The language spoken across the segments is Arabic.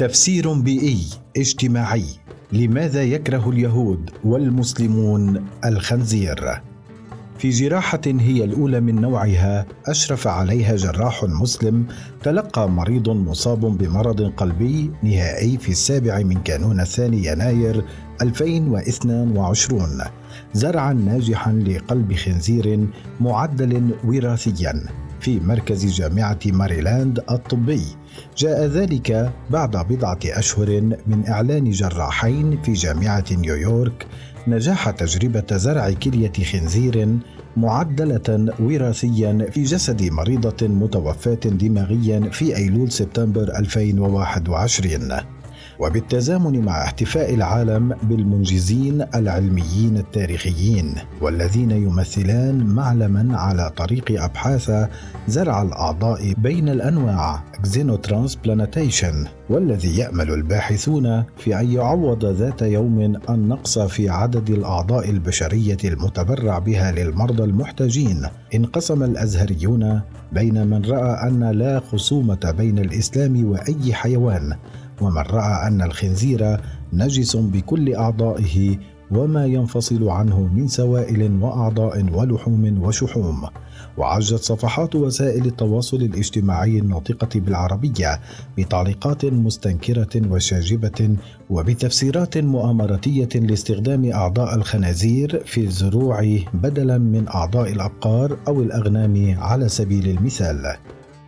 تفسير بيئي اجتماعي لماذا يكره اليهود والمسلمون الخنزير. في جراحة هي الأولى من نوعها أشرف عليها جراح مسلم تلقى مريض مصاب بمرض قلبي نهائي في السابع من كانون الثاني يناير 2022 زرعا ناجحا لقلب خنزير معدل وراثيا. في مركز جامعة ماريلاند الطبي. جاء ذلك بعد بضعة أشهر من إعلان جراحين في جامعة نيويورك نجاح تجربة زرع كلية خنزير معدلة وراثيا في جسد مريضة متوفاة دماغيا في أيلول سبتمبر 2021 وبالتزامن مع احتفاء العالم بالمنجزين العلميين التاريخيين والذين يمثلان معلما على طريق أبحاث زرع الأعضاء بين الأنواع xenotransplantation والذي يأمل الباحثون في أن يعوض ذات يوم النقص في عدد الأعضاء البشرية المتبرع بها للمرضى المحتاجين. انقسم الأزهريون بين من رأى أن لا خصومة بين الإسلام وأي حيوان ومن رأى أن الخنزير نجس بكل أعضائه وما ينفصل عنه من سوائل وأعضاء ولحوم وشحوم. وعجت صفحات وسائل التواصل الاجتماعي الناطقة بالعربية بتعليقات مستنكرة وشاجبة وبتفسيرات مؤامرتية لاستخدام أعضاء الخنازير في الزروع بدلا من أعضاء الأبقار أو الأغنام على سبيل المثال.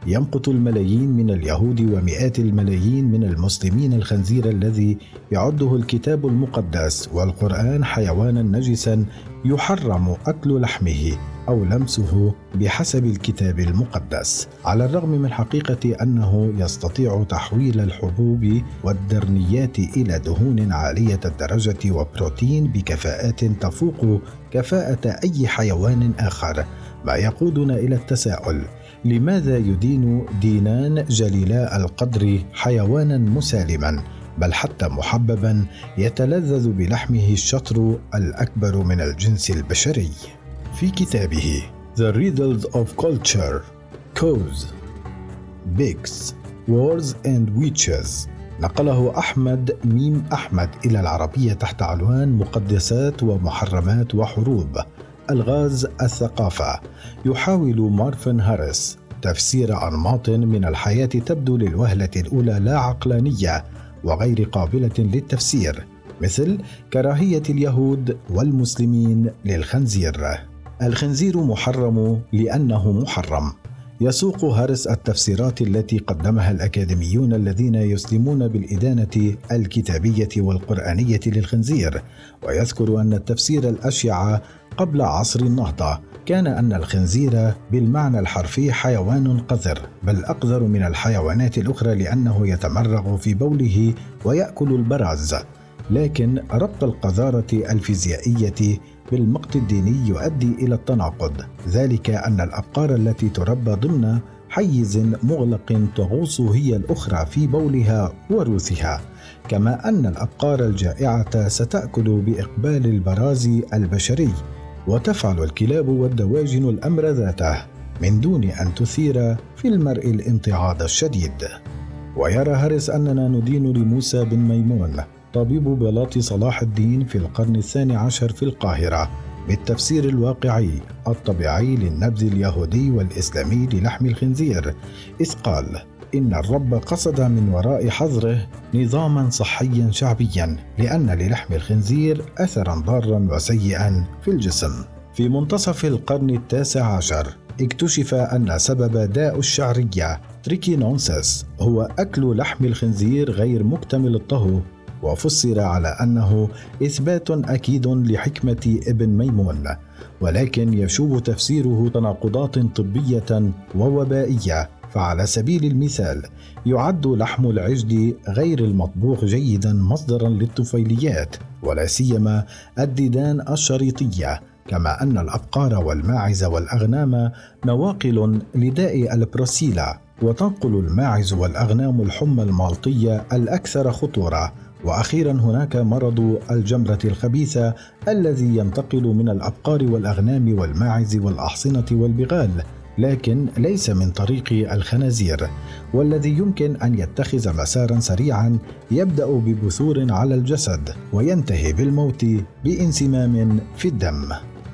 يمقت الملايين من اليهود ومئات الملايين من المسلمين الخنزير الذي يعده الكتاب المقدس والقرآن حيوانا نجسا يحرم أكل لحمه أو لمسه بحسب الكتاب المقدس على الرغم من حقيقة أنه يستطيع تحويل الحبوب والدرنيات إلى دهون عالية الدرجة وبروتين بكفاءات تفوق كفاءة أي حيوان آخر ما يقودنا إلى التساؤل لماذا يدين دينان جليلا القدر حيوانا مسالما؟ بل حتى محببا يتلذذ بلحمه الشطر الأكبر من الجنس البشري. في كتابه The Riddles of Culture Cows Bigs Wars and Witches نقله أحمد ميم أحمد إلى العربية تحت عنوان مقدسات ومحرمات وحروب. الغاز الثقافة يحاول مارفن هاريس تفسير أنماط من الحياة تبدو للوهلة الأولى لا عقلانية وغير قابلة للتفسير مثل كراهية اليهود والمسلمين للخنزير. الخنزير محرم لأنه محرم. يسوق هارس التفسيرات التي قدمها الأكاديميون الذين يسلمون بالإدانة الكتابية والقرآنية للخنزير، ويذكر أن التفسير الأشيع قبل عصر النهضة. كان أن الخنزير بالمعنى الحرفي حيوان قذر بل أقذر من الحيوانات الأخرى لأنه يتمرغ في بوله ويأكل البراز. لكن ربط القذارة الفيزيائية بالمقت الديني يؤدي إلى التناقض. ذلك أن الأبقار التي تربى ضمن حيز مغلق تغوص هي الأخرى في بولها وروثها. كما أن الأبقار الجائعة ستأكل بإقبال البراز البشري. وتفعل الكلاب والدواجن الأمر ذاته من دون أن تثير في المرء الامتعاض الشديد. ويرى هاريس أننا ندين لموسى بن ميمون طبيب بلاط صلاح الدين في القرن الثاني عشر في القاهرة بالتفسير الواقعي الطبيعي للنبذ اليهودي والإسلامي للحم الخنزير إذ قال إن الرب قصد من وراء حظره نظاما صحيا شعبيا لأن للحم الخنزير أثرا ضارا وسيئا في الجسم. في منتصف القرن التاسع عشر اكتشف أن سبب داء الشعرية trichinosis هو أكل لحم الخنزير غير مكتمل الطهو وفسر على أنه إثبات أكيد لحكمة ابن ميمون ولكن يشوب تفسيره تناقضات طبية ووبائية فعلى سبيل المثال يعد لحم العجل غير المطبوخ جيدا مصدرا للطفيليات ولا سيما الديدان الشريطية كما أن الأبقار والماعز والأغنام نواقل لداء البروسيلا وتنقل الماعز والأغنام الحمى المالطية الأكثر خطورة. وأخيرا هناك مرض الجمرة الخبيثة الذي ينتقل من الأبقار والأغنام والماعز والأحصنة والبغال لكن ليس من طريق الخنازير والذي يمكن أن يتخذ مسارا سريعا يبدأ ببثور على الجسد وينتهي بالموت بانسمام في الدم.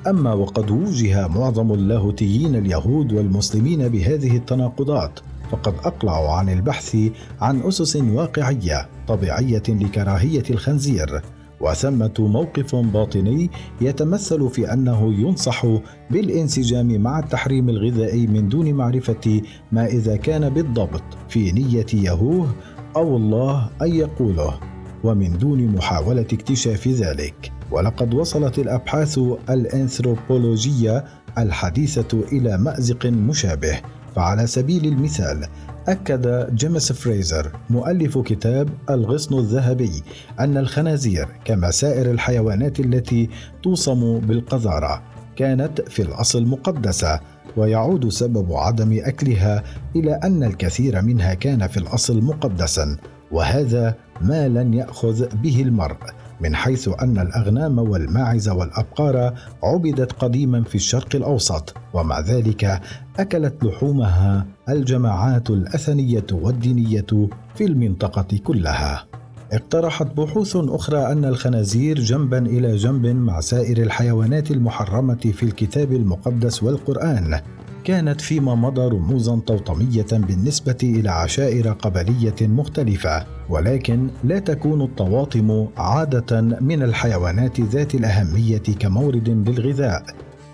أما وقد وجه معظم اللاهوتيين اليهود والمسلمين بهذه التناقضات فقد أقلعوا عن البحث عن أسس واقعية طبيعية لكراهية الخنزير. وثمة موقف باطني يتمثل في أنه ينصح بالانسجام مع التحريم الغذائي من دون معرفة ما إذا كان بالضبط في نية يهوه أو الله أن يقوله ومن دون محاولة اكتشاف ذلك. ولقد وصلت الأبحاث الأنثروبولوجية الحديثة إلى مأزق مشابه فعلى سبيل المثال أكد جيمس فريزر مؤلف كتاب الغصن الذهبي أن الخنازير كما سائر الحيوانات التي توصم بالقذارة كانت في الأصل مقدسة ويعود سبب عدم أكلها إلى أن الكثير منها كان في الأصل مقدسا وهذا ما لن يأخذ به المرء. من حيث أن الأغنام والماعز والأبقار عبدت قديما في الشرق الأوسط ومع ذلك أكلت لحومها الجماعات الأثنية والدينية في المنطقة كلها. اقترحت بحوث أخرى أن الخنازير جنبا إلى جنب مع سائر الحيوانات المحرمة في الكتاب المقدس والقرآن كانت فيما مضى رموزا توطميه بالنسبة إلى عشائر قبلية مختلفة ولكن لا تكون الطواطم عادة من الحيوانات ذات الأهمية كمورد للغذاء.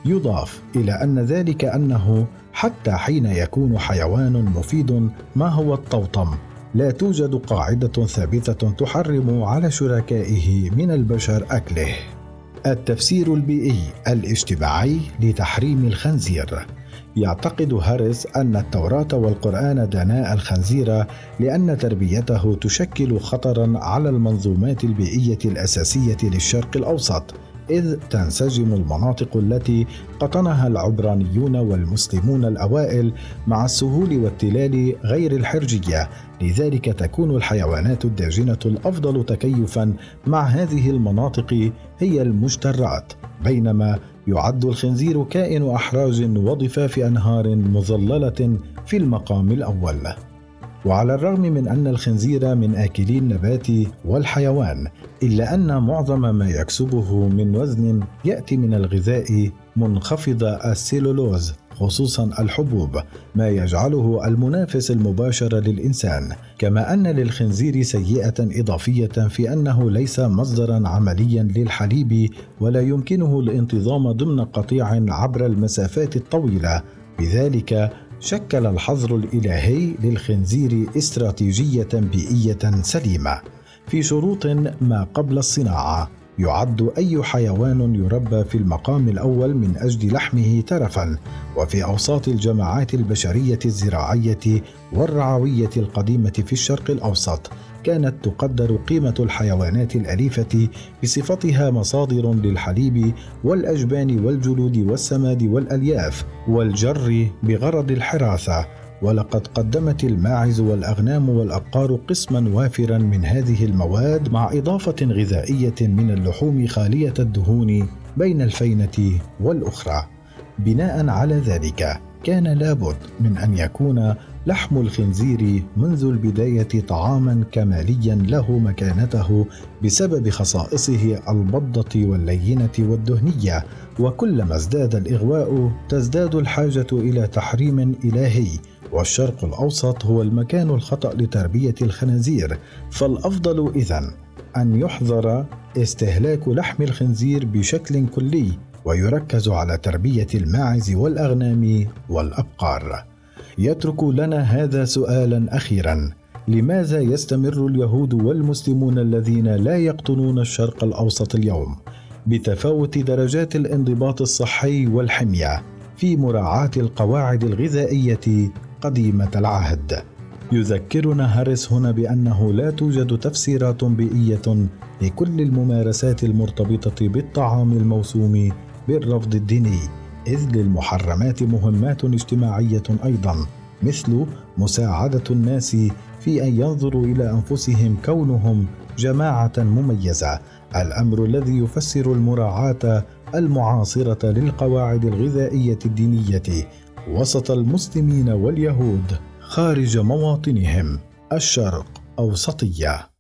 يضاف إلى أن ذلك أنه حتى حين يكون حيوان مفيد ما هو الطوطم؟ لا توجد قاعدة ثابتة تحرم على شركائه من البشر أكله. التفسير البيئي الاجتماعي لتحريم الخنزير. يعتقد هاريس أن التوراة والقرآن دناء الخنزير لأن تربيته تشكل خطرا على المنظومات البيئية الأساسية للشرق الأوسط إذ تنسجم المناطق التي قطنها العبرانيون والمسلمون الأوائل مع السهول والتلال غير الحرجية. لذلك تكون الحيوانات الداجنة الأفضل تكيفا مع هذه المناطق هي المجترات بينما يعد الخنزير كائن أحراج وضفاف أنهار مظللة في المقام الأول. وعلى الرغم من أن الخنزير من اكلي النبات والحيوان إلا أن معظم ما يكسبه من وزن يأتي من الغذاء منخفض السيلولوز. خصوصا الحبوب ما يجعله المنافس المباشر للإنسان كما أن للخنزير سيئة إضافية في أنه ليس مصدرا عمليا للحليب ولا يمكنه الانتظام ضمن قطيع عبر المسافات الطويلة. بذلك شكل الحظر الإلهي للخنزير استراتيجية بيئية سليمة في شروط ما قبل الصناعة. يعد أي حيوان يربى في المقام الأول من أجل لحمه ترفا وفي أوساط الجماعات البشرية الزراعية والرعوية القديمة في الشرق الأوسط كانت تقدر قيمة الحيوانات الأليفة بصفتها مصادر للحليب والأجبان والجلود والسماد والألياف والجر بغرض الحراثة ولقد قدمت الماعز والأغنام والأبقار قسما وافرا من هذه المواد مع إضافة غذائية من اللحوم خالية الدهون بين الفينة والأخرى. بناء على ذلك كان لابد من أن يكون لحم الخنزير منذ البداية طعاما كماليا له مكانته بسبب خصائصه البضة واللينة والدهنية. وكلما ازداد الإغواء تزداد الحاجة إلى تحريم إلهي والشرق الأوسط هو المكان الخطأ لتربية الخنازير فالأفضل اذن أن يحظر استهلاك لحم الخنزير بشكل كلي ويركز على تربية الماعز والأغنام والأبقار. يترك لنا هذا سؤالا أخيرا لماذا يستمر اليهود والمسلمون الذين لا يقطنون الشرق الأوسط اليوم بتفاوت درجات الانضباط الصحي والحمية في مراعاة القواعد الغذائية قديمة العهد. يذكرنا هاريس هنا بأنه لا توجد تفسيرات بيئية لكل الممارسات المرتبطة بالطعام الموسوم بالرفض الديني، إذ للمحرمات مهمات اجتماعية أيضا، مثل مساعدة الناس في أن ينظروا إلى أنفسهم كونهم جماعة مميزة، الأمر الذي يفسر المراعاة المعاصرة للقواعد الغذائية الدينية وسط المسلمين واليهود خارج مواطنهم الشرق أوسطية.